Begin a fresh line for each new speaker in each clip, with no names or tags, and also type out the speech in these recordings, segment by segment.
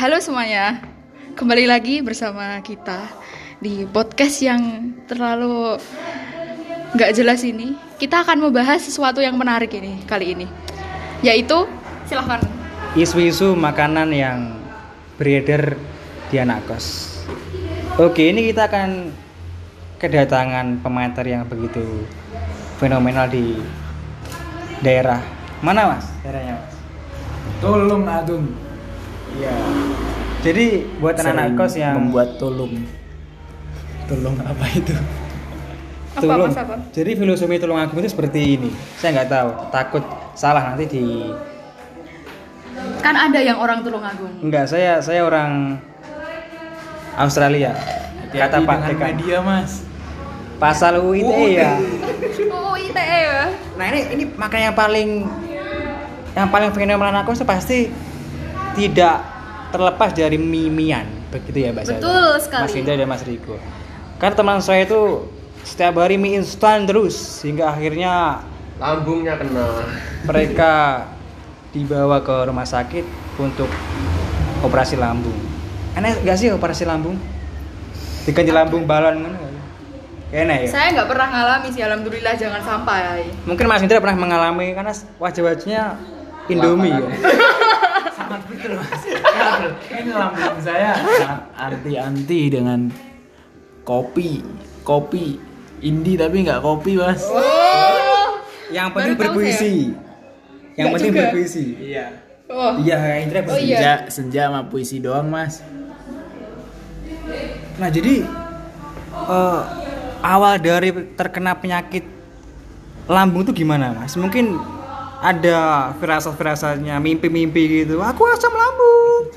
Halo semuanya, kembali lagi bersama kita di podcast yang terlalu nggak jelas ini. Kita akan membahas sesuatu yang menarik ini kali ini, yaitu silahkan.
isu-isu makanan yang beredar di anak kos. Oke, ini kita akan kedatangan pemater yang begitu fenomenal di daerah mana mas? Daerahnya mas?
Tolong Agung.
Iya. Jadi buat anak-anak kos yang
membuat tolong. Tolong apa itu?
Apa
tulung.
mas apa?
Jadi filosofi tulung agung itu seperti ini. Saya nggak tahu, takut salah nanti di
Kan ada yang orang Tulungagung.
enggak saya saya orang Australia. Kata
Hati-hati
Pak
dengan
Dekan.
media mas.
Pasal UITE ya.
Oh ITE ya.
Nah ini ini makanya yang paling yang paling fenomenal aku itu pasti tidak terlepas dari mimian begitu ya Mbak Zara?
Betul sekali.
Mas Indra dan Mas Riko. Karena teman saya itu setiap hari mie instan terus sehingga akhirnya
lambungnya kena
mereka dibawa ke rumah sakit untuk operasi lambung. Enak gak sih operasi lambung? Diganti lambung balon kan? Enak ya.
Saya nggak pernah ngalami sih, alhamdulillah jangan sampai.
Mungkin Mas Indra pernah mengalami karena wajah-wajahnya Indomie ya.
Sangat betul mas. Ini lambung saya sangat anti-anti dengan kopi. Kopi indie tapi nggak kopi mas.
Yang penting
Baru
berpuisi. Yang
Nggak
penting
juga.
berpuisi.
Iya.
Oh,
Iya, Indra
Oh, iya.
Senja, senja sama puisi doang mas.
Nah, jadi eh, awal dari terkena penyakit lambung itu gimana, Mas? Mungkin ada firasat-firasatnya, mimpi-mimpi gitu. Aku asam lambung.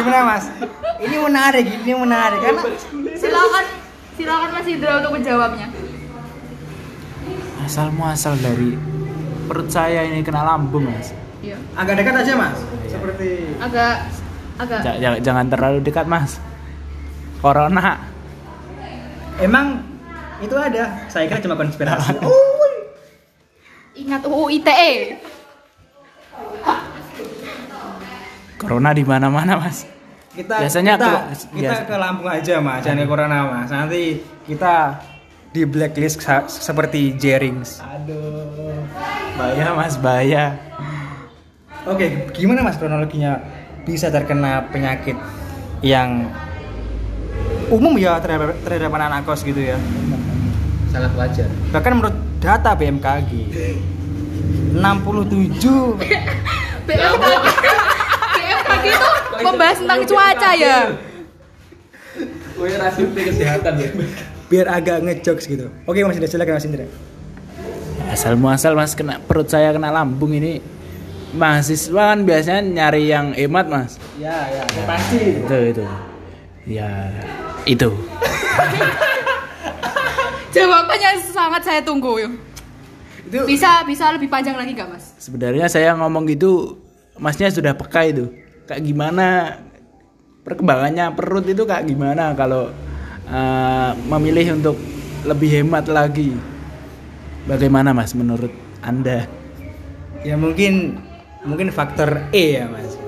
gimana, Mas? Ini menarik, ini menarik karena
silakan silakan Mas Indra untuk menjawabnya.
Asal muasal dari perut saya ini kena lambung mas.
Iya.
agak dekat aja, Mas. Seperti
Agak agak
jangan, jangan terlalu dekat mas. Corona.
Emang itu ada. Saya kira cuma konspirasi.
ingat UU ITE.
Corona di mana-mana mas.
kita
Biasanya
kita,
ke-
kita
biasa-
ke Lampung aja mas jangan ke Corona mas nanti kita di blacklist seperti Jerings
Aduh. Bahaya mas, bahaya.
oke gimana mas kronologinya bisa terkena penyakit yang umum ya terhadap, terhadap anak kos gitu ya.
Sangat wajar.
Bahkan menurut data BMKG 67
BMKG BMKG itu membahas tentang cuaca ya.
Gue rasio kesehatan ya.
Biar agak ngejokes gitu. Oke mas Indra silakan mas Indra.
Asal muasal mas kena perut saya kena lambung ini. Mahasiswa kan biasanya nyari yang hemat mas.
ya ya pasti.
Itu itu. Ya itu.
Jawabannya sangat saya tunggu. yuk.
itu
Bisa bisa lebih panjang lagi nggak Mas?
Sebenarnya saya ngomong gitu masnya sudah peka itu. Kayak gimana perkembangannya perut itu kayak gimana kalau eh, memilih untuk lebih hemat lagi. Bagaimana mas menurut anda?
ya mungkin mungkin faktor E ya mas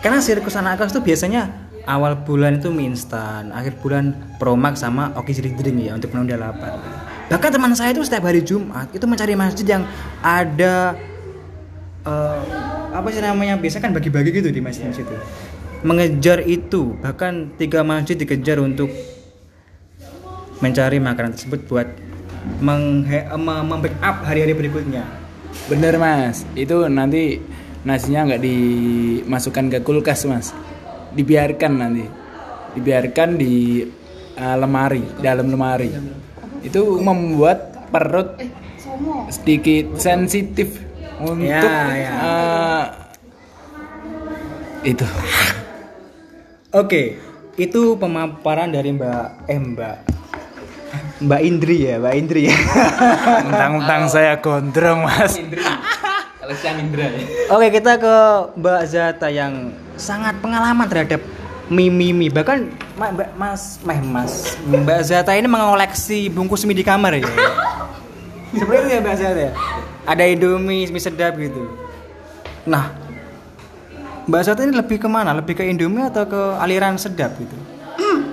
karena sirkus anak kos itu biasanya awal bulan itu mie instan akhir bulan promax sama oki drink drink ya untuk menunda lapar bahkan teman saya itu setiap hari Jumat itu mencari masjid yang ada eh, apa sih namanya biasa kan bagi-bagi gitu di masjid itu mengejar itu bahkan tiga masjid dikejar untuk mencari makanan tersebut buat mem- membackup hari-hari berikutnya
Bener mas, itu nanti nasinya nggak dimasukkan ke kulkas mas, dibiarkan nanti, dibiarkan di uh, lemari, dalam lemari. Itu membuat perut
Eh,
sedikit sensitif untuk
Ya, ya.
uh, itu.
Oke, itu pemaparan dari Mbak eh Mbak Mbak Indri ya, Mbak Indri ya.
Mentang-mentang saya gondrong mas.
Indra ya
Oke, kita ke Mbak Zata yang sangat pengalaman terhadap mie-mie bahkan Ma- Mbak Mas Meh Mas Mbak Zata ini mengoleksi bungkus mie di kamar ya. Seperti itu ya bahasa ya. Ada Indomie, mie sedap gitu. Nah, Mbak Sati ini lebih ke mana? Lebih ke Indomie atau ke aliran sedap gitu?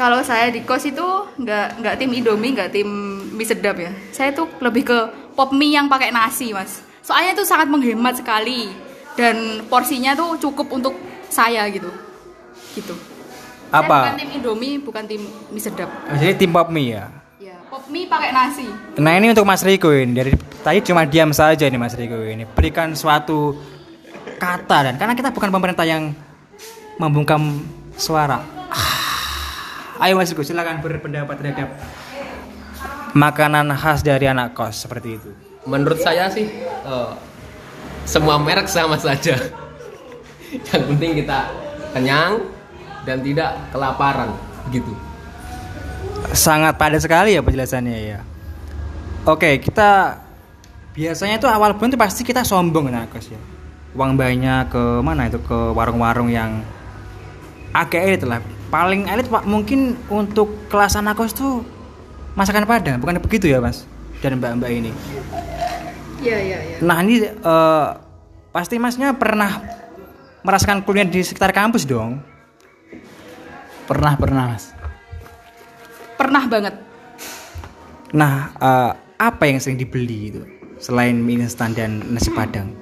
Kalau saya di kos itu nggak nggak tim Indomie, nggak tim mie sedap ya. Saya tuh lebih ke pop mie yang pakai nasi, Mas. Soalnya itu sangat menghemat sekali dan porsinya tuh cukup untuk saya gitu. Gitu. Saya
Apa?
bukan tim Indomie, bukan tim mie sedap.
Oh, Jadi tim pop mie ya.
Ya, pop mie pakai nasi.
Nah ini untuk Mas Riko ini dari tadi cuma diam saja nih Mas Riko ini berikan suatu kata dan karena kita bukan pemerintah yang membungkam suara. Ah. Ayo Mas Riko silakan berpendapat terhadap makanan khas dari anak kos seperti itu.
Menurut saya sih eh, semua merek sama saja. Yang penting kita kenyang dan tidak kelaparan gitu.
Sangat padat sekali ya penjelasannya ya. Oke kita biasanya itu awal bulan itu pasti kita sombong anak kos ya. Uang banyak ke mana itu ke warung-warung yang agak elit lah. Paling elit pak mungkin untuk kelas anak kos tuh masakan Padang bukan begitu ya mas dan mbak-mbak ini.
Iya, iya, iya.
Nah ini eh, pasti masnya pernah merasakan kuliner di sekitar kampus dong.
Pernah pernah mas.
Pernah banget.
Nah eh, apa yang sering dibeli itu selain mie instan dan nasi padang?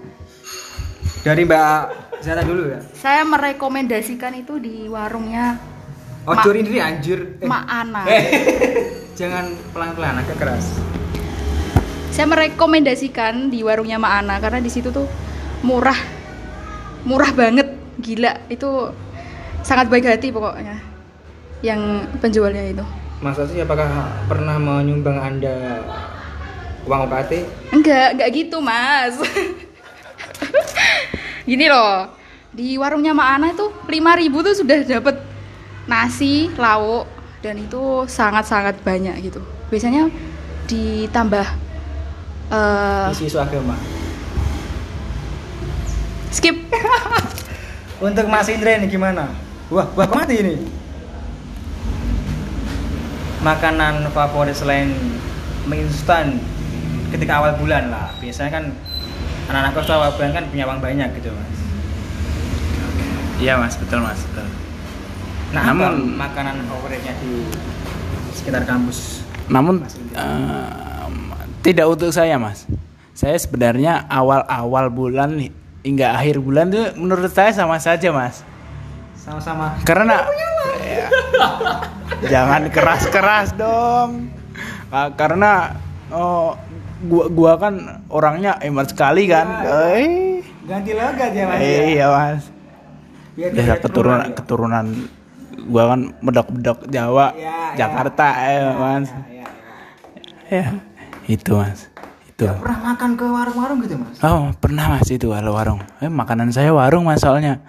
Dari Mbak Zata dulu ya.
Saya merekomendasikan itu di warungnya
Oh,
Ma-
ini anjir. Eh,
Mak Ana.
jangan pelan-pelan agak keras.
Saya merekomendasikan di warungnya Mak Ana karena di situ tuh murah. Murah banget, gila. Itu sangat baik hati pokoknya. Yang penjualnya itu.
Mas Asi apakah pernah menyumbang Anda uang UKT?
Enggak, enggak gitu, Mas. Gini loh. Di warungnya Mak Ana itu 5000 tuh sudah dapat nasi, lauk dan itu sangat-sangat banyak gitu. Biasanya ditambah eh
Isu-isu agama.
skip
Untuk Mas Indra ini gimana? Wah, wah mati ini. Makanan favorit selain mie instan ketika awal bulan lah. Biasanya kan anak-anak kos awal bulan kan punya uang banyak gitu, Mas.
Iya mas, betul mas. Betul.
Nah,
Namun-
apa makanan favoritnya di sekitar kampus?
Namun eh, tidak untuk saya mas. Saya sebenarnya awal-awal bulan hingga akhir bulan tuh menurut saya sama saja mas.
Sama-sama.
Karena Ya. jangan keras-keras dong. Ah, karena oh, gua gua kan orangnya hemat sekali kan. Eh,
Ganti logat ya, Mas.
iya mas.
Biar tidak
keturunan
terulang, ya.
keturunan gua kan medok-medok Jawa,
Ya, ya.
Jakarta ya, mas.
Ya, ya.
Ya, itu mas. Itu.
Pernah makan ke warung-warung gitu, Mas?
Oh pernah mas itu kalau warung. Eh makanan saya warung mas soalnya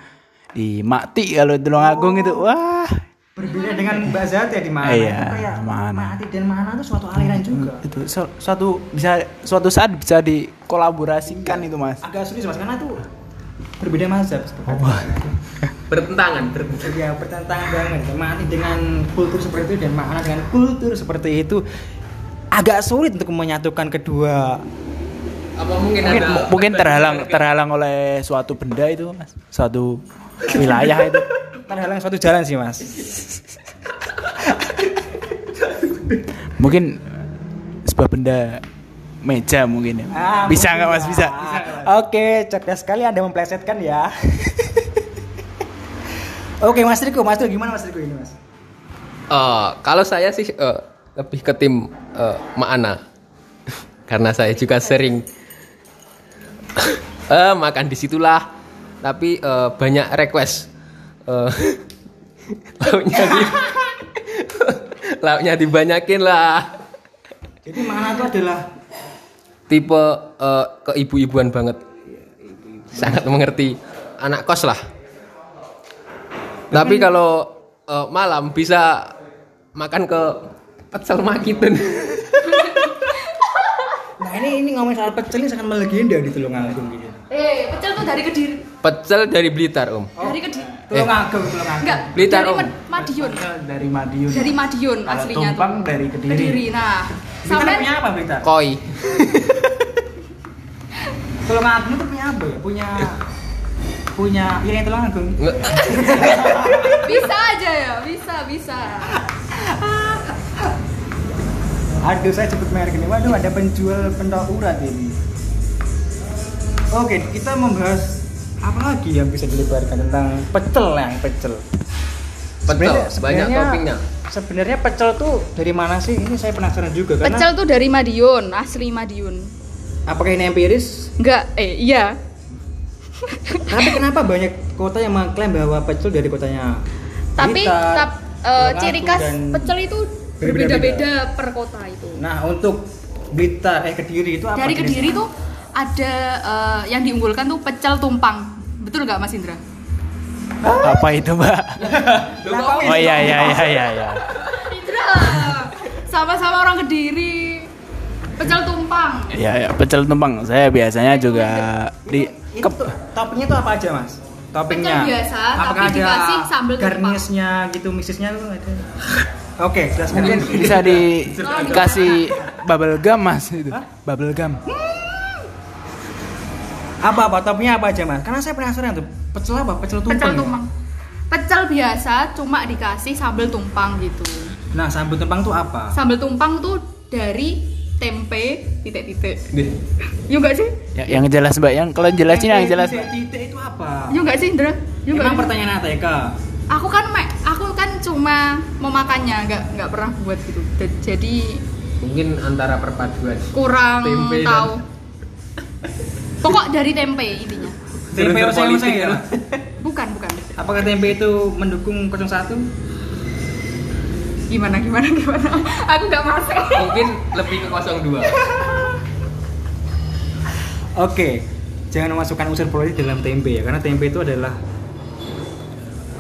di Makti kalau di Tulungagung itu wah
Berbeda dengan Mbak Zat ya di mana?
Iya,
Itu kayak
mana.
Mati dan mana tuh suatu aliran juga.
itu su- suatu bisa suatu saat bisa dikolaborasikan itu mas.
Agak sulit Mas karena tuh berbeda mazhab.
Bertentangan, bertentangan.
Ya bertentangan banget. Mati dengan kultur seperti itu dan makna dengan kultur seperti itu agak sulit untuk menyatukan kedua
Apa mungkin,
Mungkin
ada
mungkin terhalang terhalang oleh suatu benda itu mas, suatu wilayah itu.
terhalang suatu jalan sih Mas.
Mungkin sebuah benda meja mungkin ya.
Ah,
bisa nggak mas
ya.
bisa?
Oke, cerdas sekali Anda memplesetkan ya. Oke, Mas Riko, Mas Riko gimana Mas Riko ini, Mas?
Eh, kalau saya sih eh, lebih ke tim eh, Maana karena saya juga sering eh, makan di situlah. Tapi eh, banyak request. Eh, lauknya di lauknya dibanyakin lah.
Jadi mana itu adalah
tipe eh, keibu-ibuan banget. Sangat mengerti anak kos lah tapi kalau eh, malam bisa makan ke pecel makitun
Nah, ini ini ngomongin soal pecel ini sangat melegenda di Tulungagung gitu.
eh pecel tuh dari kediri
pecel dari Blitar om
dari kediri
Tulungagung, Tulungagung.
enggak
Blitar,
dari
Om.
Mad- Madiun
Dari Madiun.
dari Madiun
Kalau
aslinya
tumpang
tuh
dari Kediri.
kediri nah Sampai
punya apa Blitar?
Koi.
Tulung Agung itu punya apa ya? Punya punya ya yang Tulung Agung.
Bisa aja ya, bisa, bisa.
Aduh saya sebut merek ini. Waduh ada penjual pentol urat ini. Oke, kita membahas apa lagi yang bisa dilebarkan tentang pecel yang pecel.
Betul,
Sebenarnya-
banyak
sebenarnya-
toppingnya.
Sebenarnya pecel tuh dari mana sih? Ini saya penasaran juga karena
Pecel tuh dari Madiun, asli Madiun.
apakah ini empiris?
Enggak, eh iya.
Tapi kenapa banyak kota yang mengklaim bahwa pecel dari kotanya?
Tapi
Blitar,
tap,
Tulungagung,
ciri khas pecel itu
berbeda-beda.
per kota itu.
Nah untuk Blitar eh Kediri itu apa?
Dari
jenisnya?
Kediri tuh ada eh, yang diunggulkan tuh pecel tumpang. Betul nggak Mas Indra?
Apa itu, Mbak? Oh iya iya iya iya iya.
Indra. Sama-sama orang Kediri. Pecel tumpang.
Iya, ya, pecel tumpang. Saya biasanya juga di
Itu tuh, toppingnya tuh apa aja mas? Toppingnya?
Pecel biasa,
Apakah
tapi dikasih sambal tumpang.
garnishnya gitu, misisnya tuh ada? Oke, jelaskan.
mungkin bisa dikasih bubble gum, Mas itu. Bubble gum.
apa apa toppingnya apa aja mas? Karena saya penasaran tuh pecel apa? Pecel tumpang.
Pecel
ya?
Pecel biasa cuma dikasih sambal tumpang gitu.
Nah sambal tumpang tuh apa?
Sambal tumpang tuh dari tempe titik-titik. Yuk nggak sih?
Ya, yang jelas, Mbak. Yang kalau jelasin yang jelas.
Titik itu apa?
Yuk nggak sih Indra? Yuk
Emang pertanyaan ATK.
Aku kan me, aku kan cuma memakannya, nggak nggak pernah buat gitu. Jadi
Mungkin antara perpaduan.
kurang
Tempe dan-
tahu. Pokok dari tempe intinya.
Tempe oseng ya?
ya.
Bukan, bukan.
Apakah tempe itu mendukung 01?
Gimana gimana gimana? Aku nggak masuk.
Mungkin lebih ke 02.
Oke, jangan memasukkan unsur politik dalam tempe ya, karena tempe itu adalah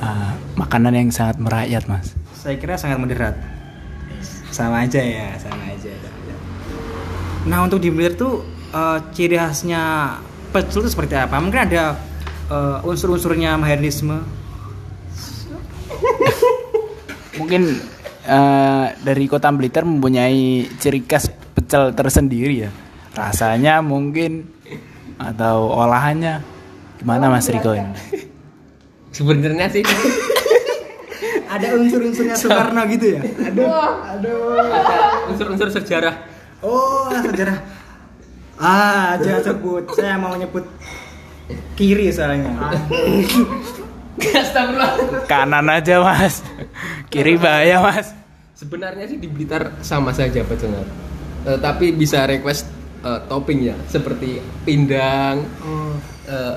Ah, makanan yang sangat merakyat, Mas.
saya kira sangat moderat. Sama aja ya, sama aja. Nah untuk di Blitar tuh eh, ciri khasnya pecel itu seperti apa? Mungkin ada eh, unsur-unsurnya mahernisme.
Mungkin eh, dari Kota Blitar mempunyai ciri khas pecel tersendiri ya. Rasanya mungkin atau olahannya gimana Mas Riko ini?
Sebenarnya sih
Ada unsur-unsurnya Soekarno gitu ya? Aduh, aduh.
unsur-unsur sejarah.
Oh, sejarah. Ah, jangan sebut. Saya mau nyebut kiri soalnya.
Kanan aja Mas. Kiri bahaya Mas.
Sebenarnya sih di Blitar sama saja pecelnya. Eh, tapi bisa request eh, topping ya, seperti pindang, eh,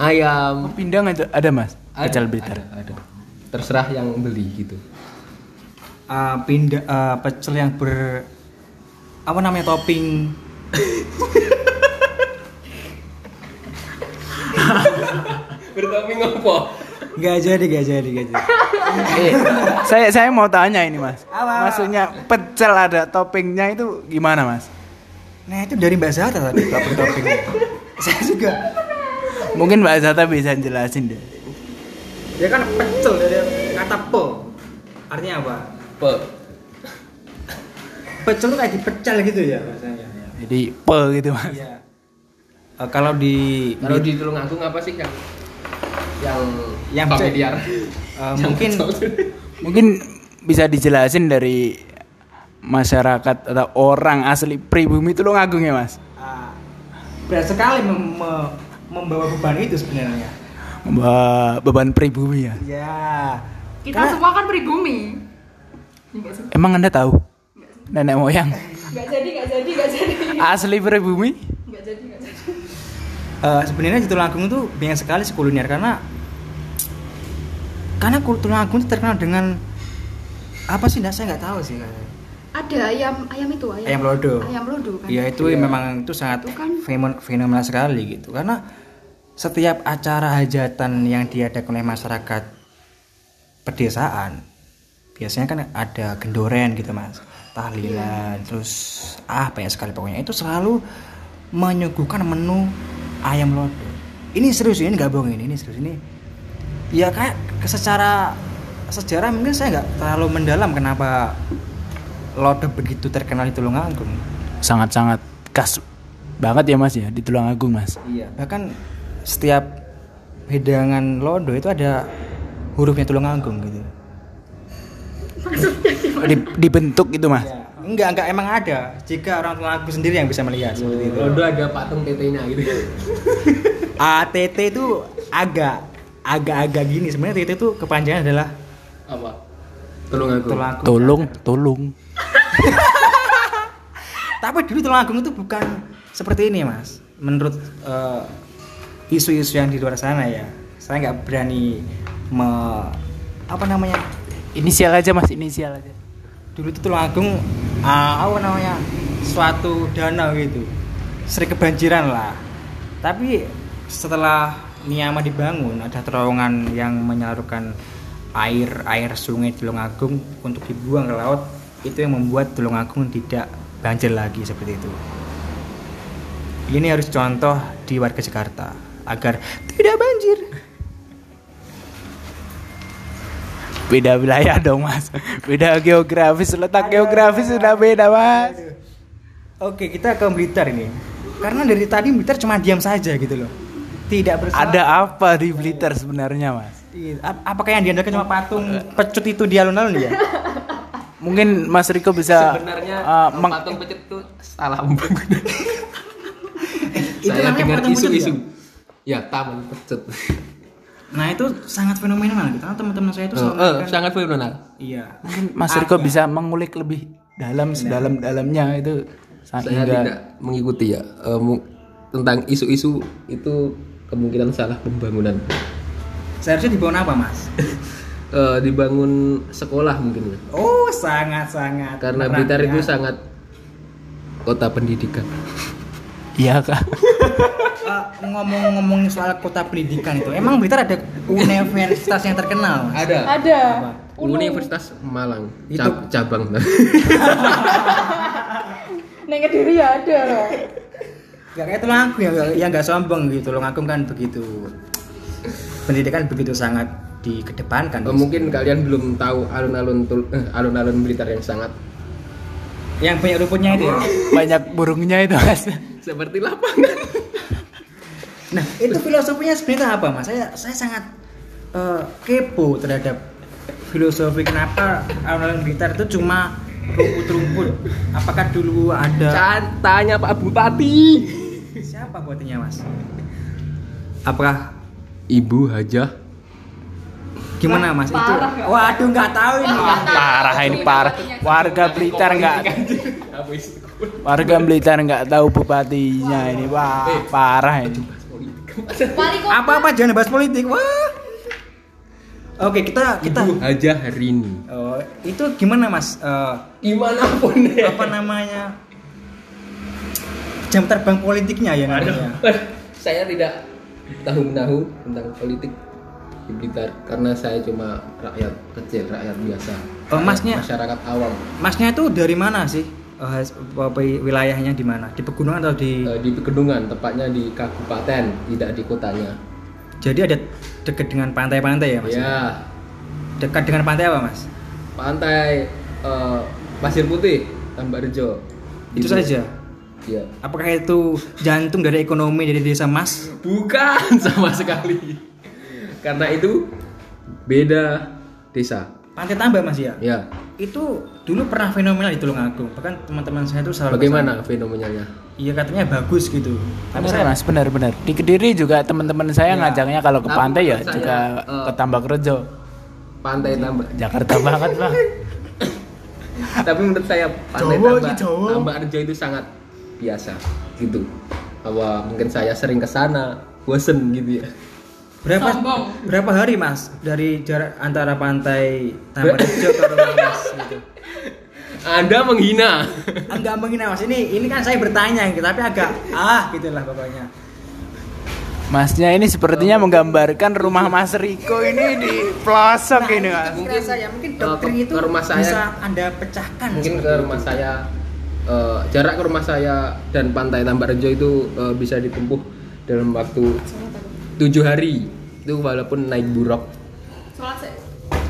ayam.
Pindang aja ada Mas.
Ada,
Pecel Blitar.
Ada, ada. Terserah yang beli gitu.
Ah, pindah ah, pecel yang ber apa namanya topping
Bertopping apa?
Gak jadi, gak jadi, gak jadi.
Eh, saya saya mau tanya ini Mas.
Apa?
Maksudnya pecel ada toppingnya itu gimana Mas?
Nah itu dari Mbak Zata tadi topping topping. Saya juga.
Mungkin Mbak Zata bisa jelasin deh.
Ya kan pecel dari kata pe. Artinya apa?
Pe.
Pecel tuh kayak dipecel gitu ya bahasanya.
Jadi pe gitu Mas.
Iya. Eh, kalau di
Kalau di Tulungagung apa sih yang yang
Yang
familiar?
eh, mungkin
Mungkin bisa dijelasin dari masyarakat atau orang asli pribumi itu lo ngagung ya Mas?
ah, berat sekali mem- me- membawa beban itu sebenarnya.
Membawa beban pribumi ya.
Ya.
Kita
Karena-
semua kan pribumi.
Emang Anda tahu? Nenek moyang
Enggak jadi, enggak jadi, enggak jadi.
asli pribumi?
Eh, sebenarnya di Tulungagung itu banyak sekali sih kuliner karena karena Tulungagung itu terkenal dengan apa sih? Nah, saya nggak tahu sih.
Ada ayam ayam itu, ayam.
Ayam lodo.
Ayam lodo kan.
Ya itu memang itu sangat
Itu kan-
fenomenal sekali gitu karena setiap acara hajatan yang diadakan oleh masyarakat pedesaan biasanya kan ada gendoren gitu mas tahlilan terus ah banyak sekali pokoknya itu selalu menyuguhkan menu ayam lodo ini serius ini nggak bohong ini ini serius ini ya kayak secara sejarah mungkin saya nggak terlalu mendalam kenapa lodo begitu terkenal di Tulungagung.
Sangat-sangat khas banget ya Mas ya di Tulungagung Mas.
Iya. Bahkan setiap hidangan lodo itu ada hurufnya Tulungagung gitu.
Di, dibentuk itu Mas.
Enggak, enggak emang ada. Jika orang Tulungagung sendiri yang bisa melihat seperti itu.
Rodo ada patung PT-nya gitu.
ATT itu agak agak-agak gini sebenarnya TT itu kepanjangan adalah
Apa? Tolong aku.
Tolong, tolong.
Tapi dulu Tulungagung itu bukan seperti ini mas. Menurut eh, isu-isu yang di luar sana ya, saya nggak berani me, apa namanya.
Inisial aja Mas, inisial aja.
Dulu itu Tulungagung ah, apa namanya suatu danau gitu, sering kebanjiran lah. Tapi setelah Niama dibangun, ada terowongan yang menyalurkan air air sungai Tulungagung untuk dibuang ke laut. Itu yang membuat Tulungagung tidak banjir lagi seperti itu. Ini harus contoh di warga Jakarta agar tidak banjir.
Beda wilayah dong Mas. Beda geografis, letak geografis sudah beda Mas.
Oke, kita ke Blitar ini. Karena dari tadi Blitar cuma diam saja gitu loh. Tidak bersama.
Ada apa di Blitar sebenarnya Mas?
Iya, ap- Apakah yang diandalkan cuma patung pecut itu di alun-alun ya?
Mungkin Mas Riko bisa
Sebenarnya
uh, meng-
patung pecut itu salah.
Itu
Saya
namanya
dengar
patung pecut
isu-isu.
ya?
Ya, taman pecut.
Nah itu sangat fenomenal gitu. Karena teman-teman saya itu
Oh,
selalu
eh,
mengatakan-
sangat fenomenal.
Iya.
mungkin Mas Riko bisa mengulik lebih dalam sedalam-dalamnya itu
Saya
sehingga
tidak mengikuti ya mu- tentang isu-isu itu kemungkinan salah pembangunan.
Seharusnya dibangun apa mas?
Eh, dibangun sekolah mungkin ya.
Oh sangat-sangat.
Karena Blitar
ya.
itu sangat kota pendidikan.
Iya kak
Eh, ngomong-ngomong soal kota pendidikan itu, emang Blitar ada universitas yang terkenal?
Ada.
Ada.
Universitas Malang
Itu-
Cab- cabang.
Neng Kediri ya ada loh.
Gak kayak Tulungagung ya, nggak- yang nggak sombong gitu. Tulungagung kan begitu. Pendidikan begitu sangat dikedepankan.
Eh, mungkin kalian belum tahu alun-alun Tul- eh, alun-alun Blitar yang sangat
Yang banyak rumputnya itu ya.
banyak burungnya itu Mas
seperti lapangan.
Nah, itu filosofinya sebenarnya apa, Mas? Saya saya sangat eh, kepo terhadap filosofi kenapa alun-alun Blitar itu cuma rumput-rumput. Apakah dulu ada
Ca- Tanya Pak Bupati.
siapa buatnya, Mas? Apakah
Ibu Hajah
gimana, Mas?
parah
itu
nggak?
Waduh, nggak tahu ini.
parah ini parah warga Blitar nggak warga Blitar nggak tahu bupatinya ini wah parah ini.
Apa-apa jangan bahas politik. Wah. Oke, kita kita
Ibu Hajah Rini.
Oh, itu gimana, Mas? Eh,
Gimana pun deh.
apa namanya? Jam terbang politiknya ya namanya.
saya tidak tahu menahu tentang politik di Blitar karena saya cuma rakyat kecil, rakyat biasa.
Oh, masnya-
masyarakat awam
Masnya itu dari mana sih? Apa wilayahnya di mana? Di pegunungan atau di
Eh, di pegunungan, tepatnya di kabupaten, tidak di kotanya.
Jadi ada dekat dengan pantai-pantai ya, Mas?
Ya,
Dekat dengan pantai apa, Mas?
pantai eh, Pasir Putih, Tambak Rejo.
Itu saja.
Ya.
Apakah itu jantung dari ekonomi dari desa Mas?
Bukan sama sekali. Karena itu beda desa.
Pantai Tambak, Mas ya?
Ya.
Itu dulu pernah fenomenal di Tulungagung. Bahkan teman-teman saya itu selalu
Bagaimana fenomenanya?
Iya katanya bagus gitu. Tapi
benar
saya
mas benar benar di kediri juga teman-teman saya
Ya.
ngajaknya kalau ke pantai ya
saya,
juga
eh,
ke Tambak Rejo
Pantai Tambak.
Jakarta banget bang
Tapi menurut saya pantai
Jawa
Tambak,
Jawa.
Tambak Rejo itu sangat biasa gitu. Apa mungkin saya sering ke sana, bosen gitu ya.
Berapa
Sombong.
berapa hari Mas dari jarak antara pantai Rejo ke rumah Mas gitu.
Anda menghina.
Enggak menghina Mas. Ini ini kan saya bertanya gitu, tapi agak ah gitulah pokoknya.
Masnya ini sepertinya menggambarkan rumah Mas Riko ini di pelosok ini mas
Mungkin saya mungkin
eh, ke-
itu
ke rumah saya-
bisa Anda pecahkan.
Mungkin ke rumah
itu.
saya eh, jarak ke rumah saya dan pantai Tambak Rejo itu eh, bisa ditempuh dalam waktu tujuh hari. Itu walaupun naik buruk.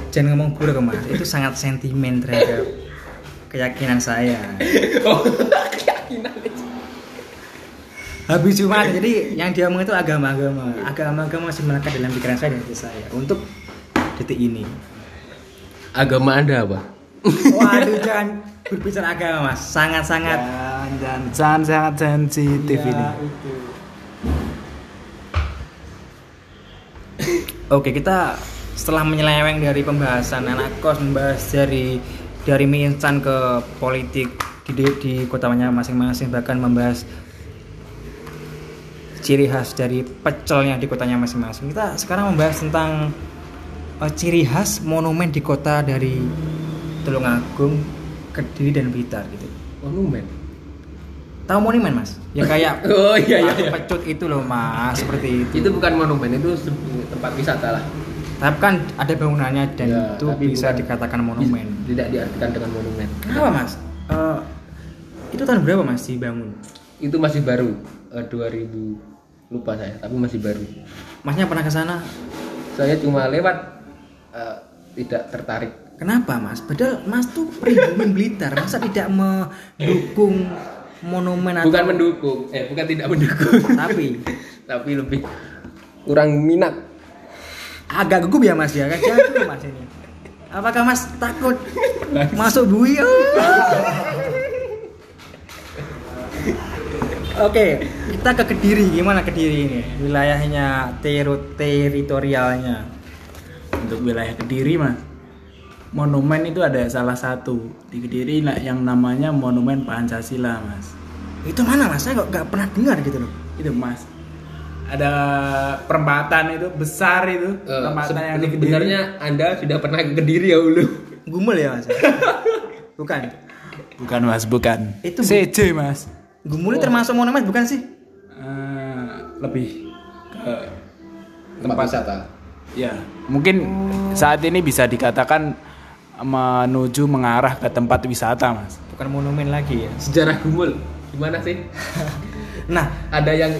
Jangan ngomong buruk Mas. Itu sangat sentimen terhadap keyakinan saya.
oh keyakinan
Habis Jumat, jadi yang dia omong itu agama-agama. Agama-agama masih melekat dalam pikiran saya dan hati saya untuk detik ini.
agama anda apa
Waduh, jangan berbicara agama, Mas. Sangat-sangat
Jangan, jangan, jangan sangat sensitif
Ya,
ini.
itu. Oke, kita setelah menyeleweng dari pembahasan anak kos, membahas dari dari mie instan ke politik di, di kotanya masing-masing, bahkan membahas ciri khas dari pecelnya di kotanya masing-masing. Kita sekarang membahas tentang eh, ciri khas monumen di kota dari Tulungagung, Kediri dan Blitar gitu.
monumen
Tahu monumen mas? Ya kayak
oh iya iya, iya.
pecut itu loh mas, seperti itu.
itu bukan monumen itu tempat wisata lah
Tapi kan ada bangunannya dan
Ya,
itu bisa
bukan-
dikatakan monumen.
tidak diartikan dengan monumen
Kenapa mas? Eh, itu tahun berapa mas dibangun?
itu masih baru eh, 2000 lupa saya tapi masih baru
Masnya pernah ke sana?
saya cuma lewat eh, tidak tertarik
Kenapa mas? Padahal mas tuh pribumi Blitar, masa tidak mendukung monumen atau
bukan mendukung eh bukan tidak mendukung
tapi
tapi lebih kurang minat
agak gugup ya mas ya kan jatuh mas ini. Apakah mas takut masuk bui? Oke, kita ke Kediri. Gimana Kediri ini? Wilayahnya, teritorialnya.
Untuk wilayah Kediri mas, monumen itu ada salah satu di Kediri lah yang namanya Monumen Pancasila mas.
Itu mana mas? Saya kok nggak pernah dengar gitu loh.
Itu mas. Ada perempatan itu besar itu
Eh,
perempatan yang di Kediri.
sebenarnya anda sudah pernah ke kediri ya dulu
Gumul ya mas? Bukan.
Bukan mas, bukan.
Itu bu-
CJ mas.
Gumul itu termasuk monumen bukan sih?
Eh, lebih ke
tempat wisata
ya mungkin saat ini bisa dikatakan menuju mengarah ke tempat wisata mas.
Bukan monumen lagi ya.
sejarah gumul gimana sih
Nah,
ada yang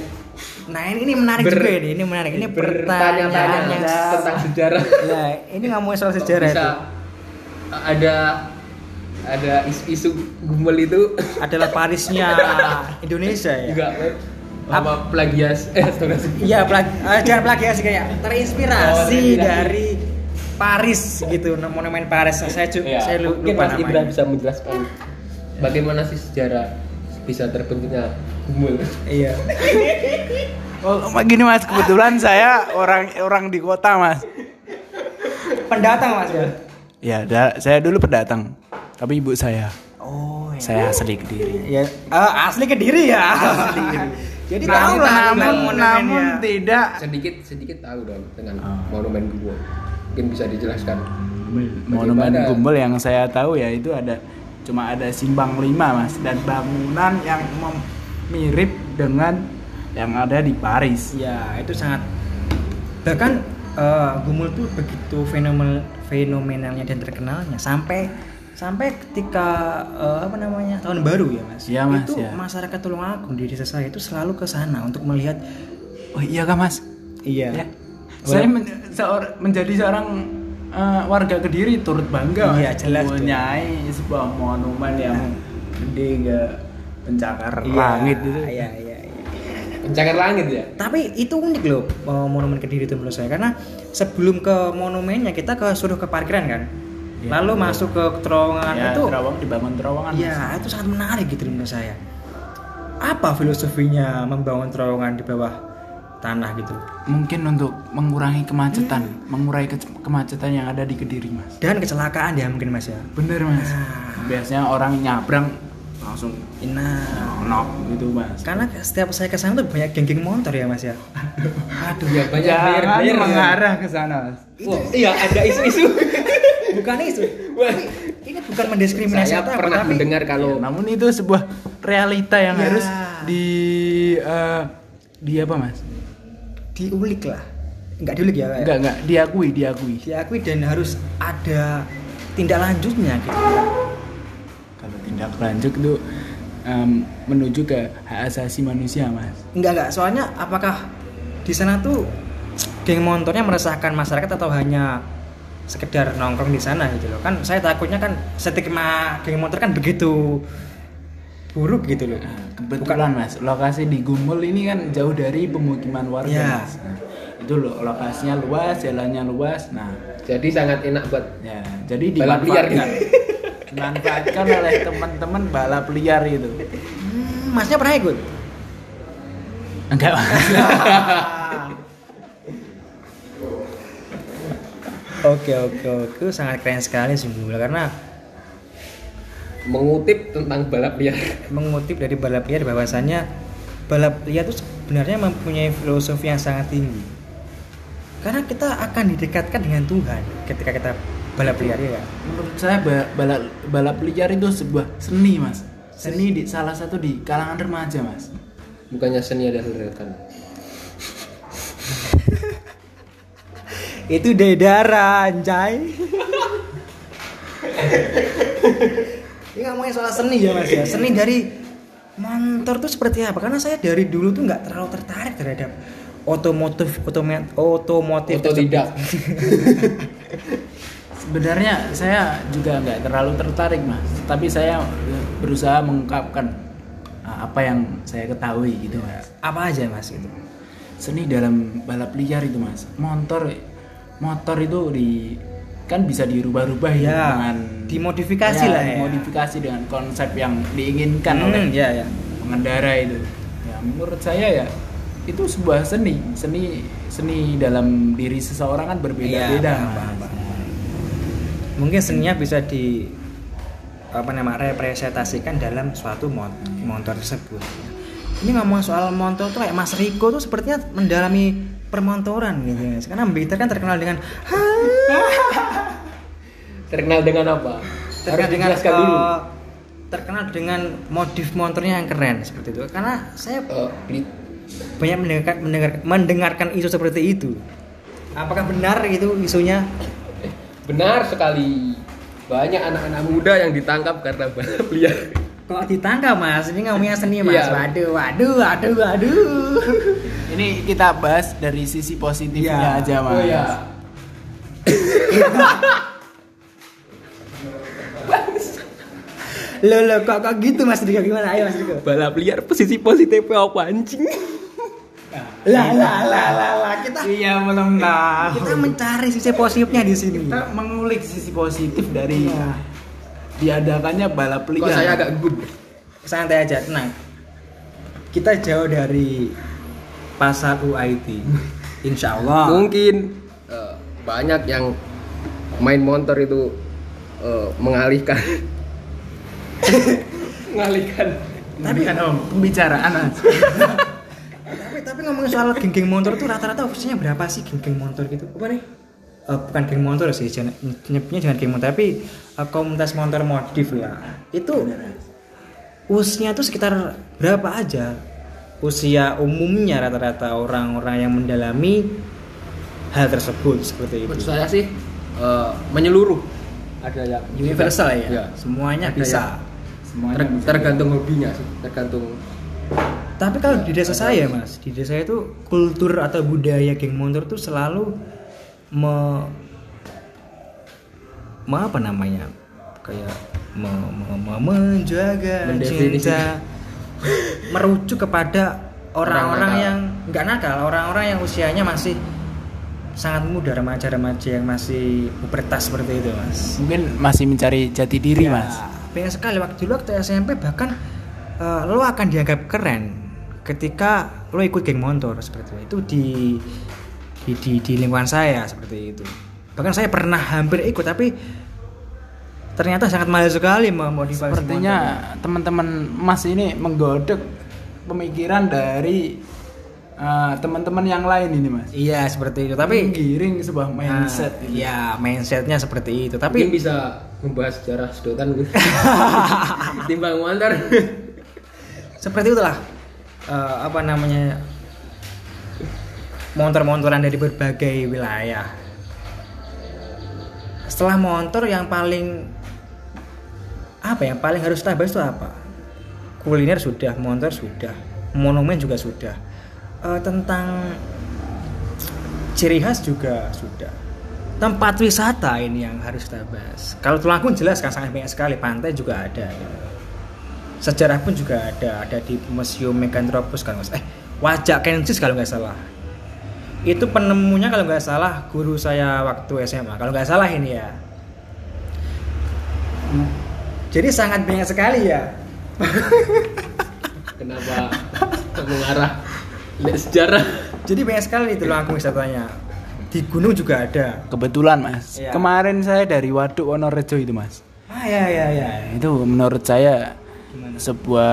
nah ini, ini menarik
Ber-
juga ini. Ini menarik. Ini
bertanya-tanya
pertanyaan yang
tentang sejarah
Ya, ini ngomongin soal sejarah
bisa
itu.
ada ada isu-isu gumul itu
Adalah Parisnya Indonesia ya.
juga apa plagias eh.
Iya, plag eh, jangan plagiasi kayak terinspirasi
Oh, terinspirasi.
dari Paris gitu, monumen Paris. Saya ju-
Ya,
saya lu-
mungkin
lupa
Mas Ibra bisa menjelaskan bagaimana sih sejarah bisa terbentuknya gumul
Iya.
Oh, gini mas, kebetulan saya orang orang di kota mas.
Pendatang Mas ya.
Ya, da- saya dulu pendatang, tapi ibu saya,
Oh, iya.
saya asli kediri.
Ya, eh, asli Kediri ya. Asli Kediri. Jadi tahu
Namun,
lah
namun, namun tidak.
sedikit sedikit tahu dong dengan
Oh.
monumen gumul mungkin bisa dijelaskan
Monumen? Gumbel yang saya tahu ya itu ada cuma ada simpang lima mas dan bangunan yang mem- mirip dengan yang ada di Paris.
Ya, itu sangat bahkan eh, Gumul tuh begitu fenomenal fenomenalnya dan terkenalnya sampai sampai ketika eh, apa namanya tahun baru ya mas?
Iya, Mas,
itu
ya.
masyarakat Tulungagung di desa saya itu selalu ke sana untuk melihat
Oh iya kah mas?
iya.
Ya. Saya men- seor- menjadi seorang eh, warga kediri turut bangga
Iya, jelas,
mempunyai sebuah monumen yang gede ke pencakar
Iya,
langit itu.
iya iya iya.
Pencakar langit ya?
Tapi itu unik loh eh, monumen kediri itu menurut saya. Karena sebelum ke monumennya kita ke suruh ke parkiran kan
Iya,
lalu
betul.
masuk ke terowongan
Ya,
itu
terowong dibangun terowongan. Mas.
Iya, itu sangat menarik gitu menurut saya. Apa filosofinya membangun terowongan di bawah tanah gitu?
Mungkin untuk mengurangi kemacetan, mengurangi ke- kemacetan yang ada di kediri mas.
Dan kecelakaan ya mungkin Mas ya.
Bener mas.
Nah.
Biasanya orang nyabrang langsung
Nah,
nok gitu mas.
karena setiap saya ke sana tuh banyak geng-geng motor ya Mas ya.
aduh ya banyak
Jangan
bayar bayar
mengarah ke sana mas.
Wah, iya ada isu-isu
Bukan itu. Tapi ini bukan mendiskriminasi
saya
atau apa,
pernah
tapi
mendengar kalau
Namun itu sebuah realita yang
Ya.
harus di eh, di apa mas?
diulik lah. Enggak diulik ya. kayak.
Enggak enggak diakui diakui.
Diakui dan harus ada tindak lanjutnya gitu.
Kalau tindak lanjut itu em, menuju ke hak asasi manusia mas.
Enggak enggak, soalnya apakah di sana tuh geng motornya meresahkan masyarakat atau hanya sekedar nongkrong di sana gitu loh. Kan saya takutnya kan stigma geng motor kan begitu buruk gitu loh.
Nah, kebetulan mas. Lokasi di Gumul ini kan jauh dari pemukiman warga
Ya.
mas. Nah, itu loh lokasinya luas jalannya luas. Nah
Jadi sangat enak buat
ya jadi
Balap liar
dimanfaatkan. dimanfaatkan oleh teman-teman balap liar itu.
Hmm, masnya pernah ikut?
Enggak mas
oke oke oke. Sangat keren sekali sungguh karena
mengutip tentang balap liar.
mengutip dari balap liar bahwasannya balap liar itu sebenarnya mempunyai filosofi yang sangat tinggi. Karena kita akan didekatkan dengan Tuhan ketika kita balap liar ya.
Menurut saya ba- balap balap liar itu sebuah seni mas. Seni. Di salah satu di kalangan remaja mas.
Bukannya seni ada kan.
Itu dedara anjay. Ini ngomongin soal seni ya mas ya. Seni dari motor tuh seperti apa? Karena saya dari dulu tuh nggak terlalu tertarik terhadap otomotif otomat otomotif.
Otodidak.
sebenarnya saya juga nggak terlalu tertarik mas. Tapi saya berusaha mengungkapkan uh, apa yang saya ketahui gitu mas.
Apa aja mas itu
seni dalam balap liar itu mas. Motor motor itu di kan bisa dirubah-rubah ya,
Ya,
dengan
dimodifikasi lah ya.
dimodifikasi dengan konsep yang diinginkan
Hmm,
oleh
ya ya.
pengendara itu. Ya menurut saya ya itu sebuah seni. Seni seni dalam diri seseorang kan berbeda-beda
paham, mungkin seninya bisa di apa nama representasikan dalam suatu mon- motor tersebut. Ini ngomong soal motor tuh kayak Mas Riko tuh sepertinya mendalami permontoran gitu guys karena Blitar kan terkenal dengan
Terkenal dengan apa?
terkenal
Harus
dengan
dijelaskan dulu.
eh, terkenal dengan modif motornya yang keren seperti itu karena saya
beli-
banyak mendengarkan mendengar, mendengarkan isu seperti itu apakah benar itu isunya
eh, benar sekali. Banyak anak-anak muda yang ditangkap karena balap liar.
Kok ditangkap mas? Ini ngomongnya seni mas.
Iya.
Waduh, waduh, waduh, waduh.
ini kita bahas dari sisi positifnya
Iya.
aja mas
Oh ya.
Loh, loh, kok, kok gitu mas Riko? Gimana? Ayo mas Riko.
Balap liar posisi positifnya apa anjing?
Lah, lah, lah, lah, lah. Kita
iya belum tahu
kita mencari sisi positifnya di sini.
kita mengulik sisi positif dari diadakannya balap
Kok
liar
saya agak good?
Santai aja, tenang. Kita jauh dari pasar UIT. Insya Allah.
Mungkin eh, banyak yang main motor itu eh, mengalihkan mengalihkan
tapi kan om pembicaraan mas
tapi tapi ngomongin soal geng-geng motor tuh rata-rata usianya berapa sih geng-geng motor gitu? Apa nih? Eh, bukan geng motor sih, nyebutnya jangan geng motor, tapi eh, komunitas motor modif lah. Itu usianya tuh sekitar berapa aja? Usia umumnya rata-rata orang-orang yang mendalami hal tersebut seperti itu.
menurut saya sih eh, menyeluruh ada yang
Universal ya,
Iya.
semuanya
Ada
bisa.
yang-
semuanya
Ter-
bisa.
tergantung hobinya sih tergantung
Tapi kalau di desa saya mas, di desa itu kultur atau budaya geng motor tuh selalu me, me apa namanya? Kayak me, me- me- menjaga cinta. Merujuk kepada orang-orang yang nggak nakal, orang-orang yang usianya masih sangat muda, remaja-remaja yang masih pubertas seperti itu mas.
mungkin masih mencari jati diri
Ya,
mas.
Banyak sekali. Waktu dulu waktu SMP bahkan eh, lo akan dianggap keren ketika lo ikut geng motor seperti itu. Itu di di, di, di lingkungan saya seperti itu. Bahkan saya pernah hampir ikut tapi ternyata sangat mahal sekali memodifikasi
sepertinya teman-teman mas ini menggodok pemikiran dari uh, teman-teman yang lain ini mas
Iya seperti itu. Tapi
menggiring sebuah mindset
Nah,
ini.
ya mindsetnya seperti itu.
mungkin
Tapi
bisa membahas sejarah sedotan gitu timbang motor
seperti itulah eh, apa namanya motor-motoran dari berbagai wilayah setelah motor yang paling apa yang paling harus kita bahas itu apa kuliner sudah motor sudah monumen juga sudah Eh, tentang ciri khas juga sudah tempat wisata ini yang harus kita bahas. Kalau Tulungagung jelas kan sangat banyak sekali, pantai juga ada. gitu. Sejarah pun juga ada, ada di Museum nggak salah. Eh, Wajak Kensis kalau nggak salah. Itu penemunya kalau nggak salah guru saya waktu SMA. Kalau nggak salah ini ya. Hmm. Jadi sangat banyak sekali ya.
Kenapa mengarah lihat sejarah?
Jadi banyak sekali itu Tulungagung wisatanya. Di gunung juga ada.
Kebetulan mas,
Iya.
kemarin saya dari Waduk Wonorejo itu mas.
Ah ya ya ya.
Itu menurut saya
Gimana?
sebuah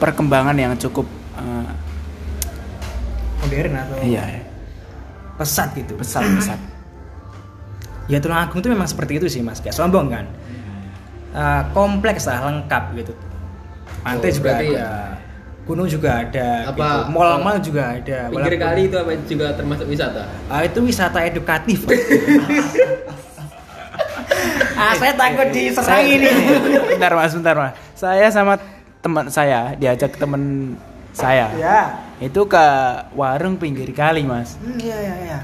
perkembangan yang cukup eh,
Modern atau
iya
pesat gitu.
pesat-pesat.
Ya Tulungagung itu memang seperti itu sih mas, kayak sombong kan. Eh, kompleks lah, lengkap gitu. Pantai
Oh,
juga
berarti
ada, gunung juga ada,
Apa-
gitu. mall-mall juga ada.
Pinggir
Walaupun-
kali itu apa juga termasuk wisata?
Ah, itu wisata edukatif. ah, saya takut diserang ini.
bentar mas, bentar mas. Saya sama teman saya diajak teman saya.
ya.
Itu ke warung pinggir kali mas.
Hmm, Iya iya iya.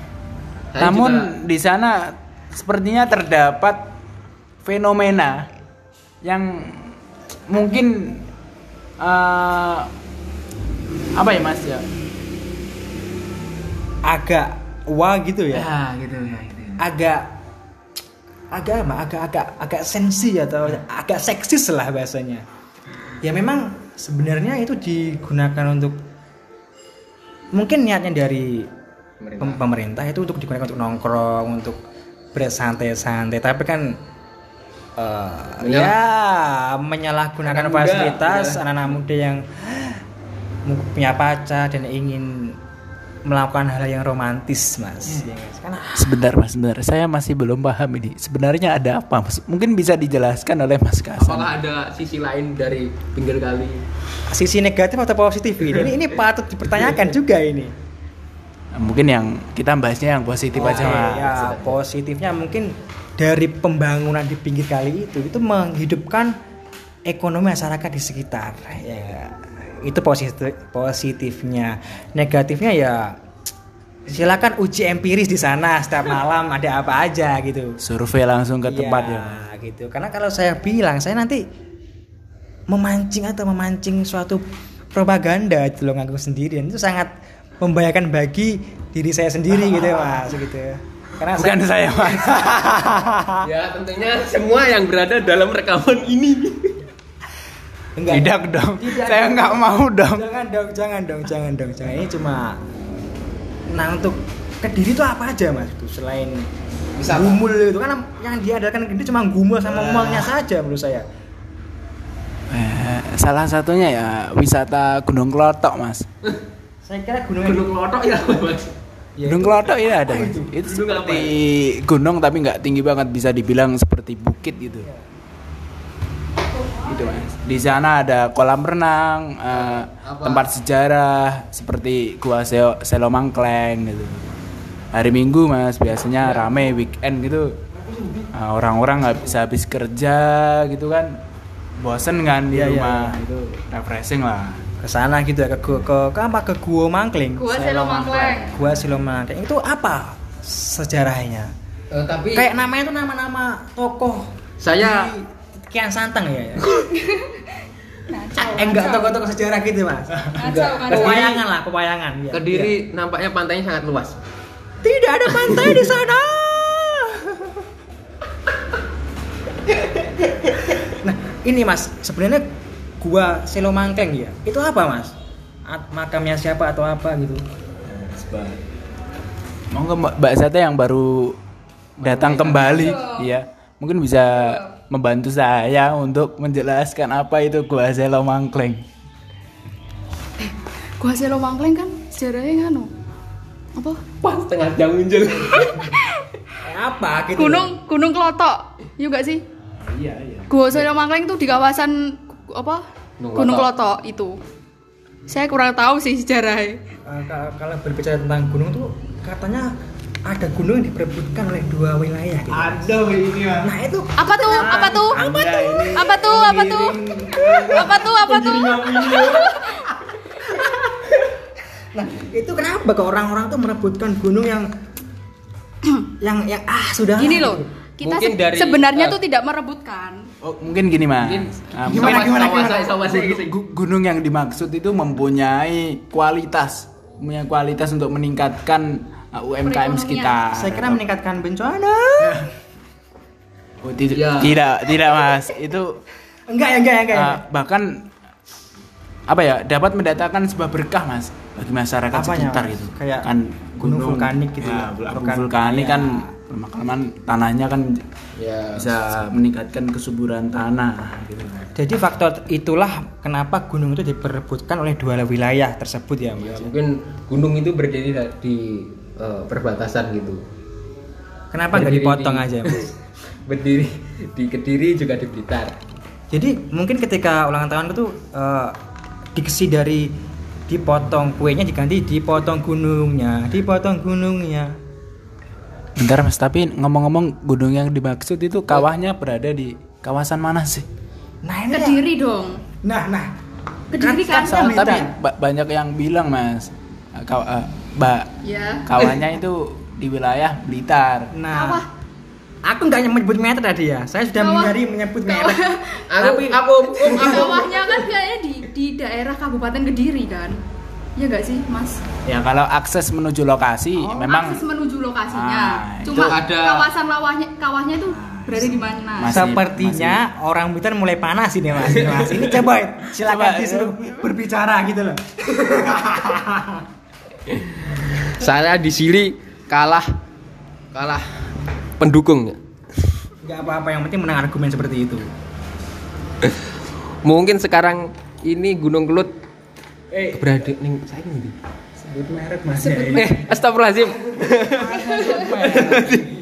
Saya
Namun
juga-
di sana sepertinya terdapat fenomena yang mungkin eh, apa ya mas ya?
Agak wah gitu ya.
gitu ya.
Agak agak apa? Agak agak agak sensi atau agak seksis lah bahasanya. Ya memang sebenarnya itu digunakan untuk mungkin niatnya dari
Pemerintah.
pem- pemerintah itu untuk digunakan untuk nongkrong, untuk bersantai-santai, tapi kan eh,
Menyalah-
ya menyalahgunakan
Anak
fasilitas
ya.
anak-anak muda yang punya pacar dan ingin melakukan hal yang romantis, Mas. Ya, Mas. Karena
Sebentar mas, sebentar. Saya masih belum paham ini. Sebenarnya ada apa? Mas? Mungkin bisa dijelaskan oleh Mas Kasan.
Apakah ada sisi lain dari pinggir kali?
sisi negatif atau positif ini? Ini, ini patut dipertanyakan juga ini.
Mungkin yang kita bahasnya yang positif aja
Oke,
mas.
ya positifnya mungkin dari pembangunan di pinggir kali itu itu menghidupkan ekonomi masyarakat di sekitar ya itu positif positifnya negatifnya ya silakan uji empiris di sana setiap malam ada apa aja gitu
Survei langsung ke tempat ya.
Iya, gitu karena kalau saya bilang saya nanti memancing atau memancing suatu propaganda di Tulungagung sendiri dan itu sangat membahayakan bagi diri saya sendiri gitu ya mas gitu karena
Bukan saya mas.
Ya tentunya semua yang berada dalam rekaman ini.
Enggak.
Tidak dong.
Tidak
saya nggak mau dong.
jangan dong jangan dong jangan dong jangan ini cuma nah untuk kediri itu apa aja mas itu selain
Wisata.
gumul itu kan yang diadakan kediri cuma gumul sama mallnya saja menurut saya
Eh, salah satunya ya wisata Gunung Klotok mas.
saya kira gunung
Gunung Lotok ya Mas.
Ya,
gunung Klotok itu ada mas.
itu?
Itu
Gunung apa
seperti gunung tapi nggak tinggi banget bisa dibilang seperti bukit gitu. Gitu mas. Di sana ada kolam renang,
Apa?
tempat sejarah seperti Gua Seo- Selomangkleng gitu. Hari Minggu mas biasanya rame weekend gitu. Nah, orang-orang nggak bisa habis kerja gitu kan, bosen kan di
Iya, iya,
rumah itu refreshing lah.
ke sana gitu ya ke gua ke, ke apa ke gua Mangkling
Gua Selo Mangkleng.
gua Silomangkling itu apa sejarahnya
Eh, tapi
kayak namanya itu nama-nama tokoh
saya
di Kian Santang ya, ya?
Kacau,
eh enggak
kacau.
tokoh-tokoh sejarah gitu mas
Kacau, kacau.
pewayangan lah pewayangan ya.
Kediri
Ya.
nampaknya pantainya sangat luas.
tidak ada pantai di sana nah ini mas sebenarnya gua Selomangkeng ya itu apa mas At- makamnya siapa atau apa gitu
Monggo Mbak Mbak Sate yang baru datang kembali, iya. Mungkin bisa membantu saya untuk menjelaskan apa itu Gua Selo Mangkleng.
Gua Selo Mangkleng kan sejarahnya nganu. Apa?
Pas setengah jam muncul.
Eh, apa gitu
Gunung Gunung Klotok. Iya gak sih?
Iya, iya.
Gua Selo Mangkleng tuh di kawasan apa?
Gunung
Gunung
Klotok.
Klotok itu. Saya kurang tahu sih sejarahnya.
Eh, ka- kalau berbicara tentang gunung tuh katanya ada gunung yang diperebutkan oleh dua wilayah gitu.
Ada ini mas.
Nah itu
Apa tuh? Apa tuh?
Anda ini
Apa tuh? Apa tuh? Apa tuh? Apa tuh?
Nah, itu kenapa ke orang-orang tuh merebutkan gunung yang yang yang ah sudah
Gini loh, kita
Mungkin
se-
dari,
sebenarnya
eh,
tuh tidak merebutkan.
Oh, mungkin gini mas.
Mungkin
Gimana, gimana, gimana?
gitu.
Gu- Gunung yang dimaksud itu mempunyai kualitas, punya kualitas untuk meningkatkan uh, UMKM
Perekonomian.
sekitar.
saya kira meningkatkan bencana
Oh, tidak,
Ya.
tidak, tidak mas. Itu
enggak ya enggak ya enggak ya
uh, bahkan apa ya dapat mendatangkan sebuah berkah mas bagi masyarakat
Apanya,
sekitar
Mas?
itu.
Kayak
kan
gunung vulkanik gitu
ya,
ya, vulkan-
vulkanik
ya.
kan pemakaman tanahnya kan
Ya.
bisa meningkatkan kesuburan tanah gitu.
jadi faktor itulah kenapa gunung itu diperebutkan oleh dua wilayah tersebut ya
Ya,
Mas
mungkin gunung itu berdiri di eh, perbatasan gitu.
kenapa nggak dipotong
di-
aja Mas
Berdiri di Kediri juga di Blitar.
jadi mungkin ketika ulang tahun itu eh, diksi dari dipotong kuenya diganti dipotong gunungnya dipotong gunungnya
Bentar mas, tapi ngomong-ngomong gunung yang dimaksud itu kawahnya berada di kawasan mana sih?
nah ini ya.
Kediri dong.
nah nah
Kediri kan.
Kan-
tapi ba- banyak yang bilang mas, uh, kaw- uh, ba-
Ya.
kawannya itu di wilayah Blitar.
nah
Kawah.
aku nggak menyebut meter tadi ya saya sudah
Kawah.
menghindari menyebut merek
Aku,
tapi
aku, um, aku,
Kawahnya kan kayaknya di di daerah Kabupaten Kediri kan. Ya nggak sih, Mas?
Ya kalau akses menuju lokasi
Oh,
memang
akses menuju lokasinya.
Ah,
Cuma
ada-
kawasan lawahnya kawahnya itu berada di mana?
Mas-
Sepertinya orang Blitar mulai panas ini mas. Ini, mas. Ini coba silakan
Coba,
disuruh berbicara gitu loh.
saya di sini kalah kalah pendukung.
Gak apa-apa yang penting menang argumen seperti itu.
Mungkin sekarang ini Gunung Kelut eh berada ning saya ngendi?
Sebut merek mas.
Eh, astagfirullahaladzim.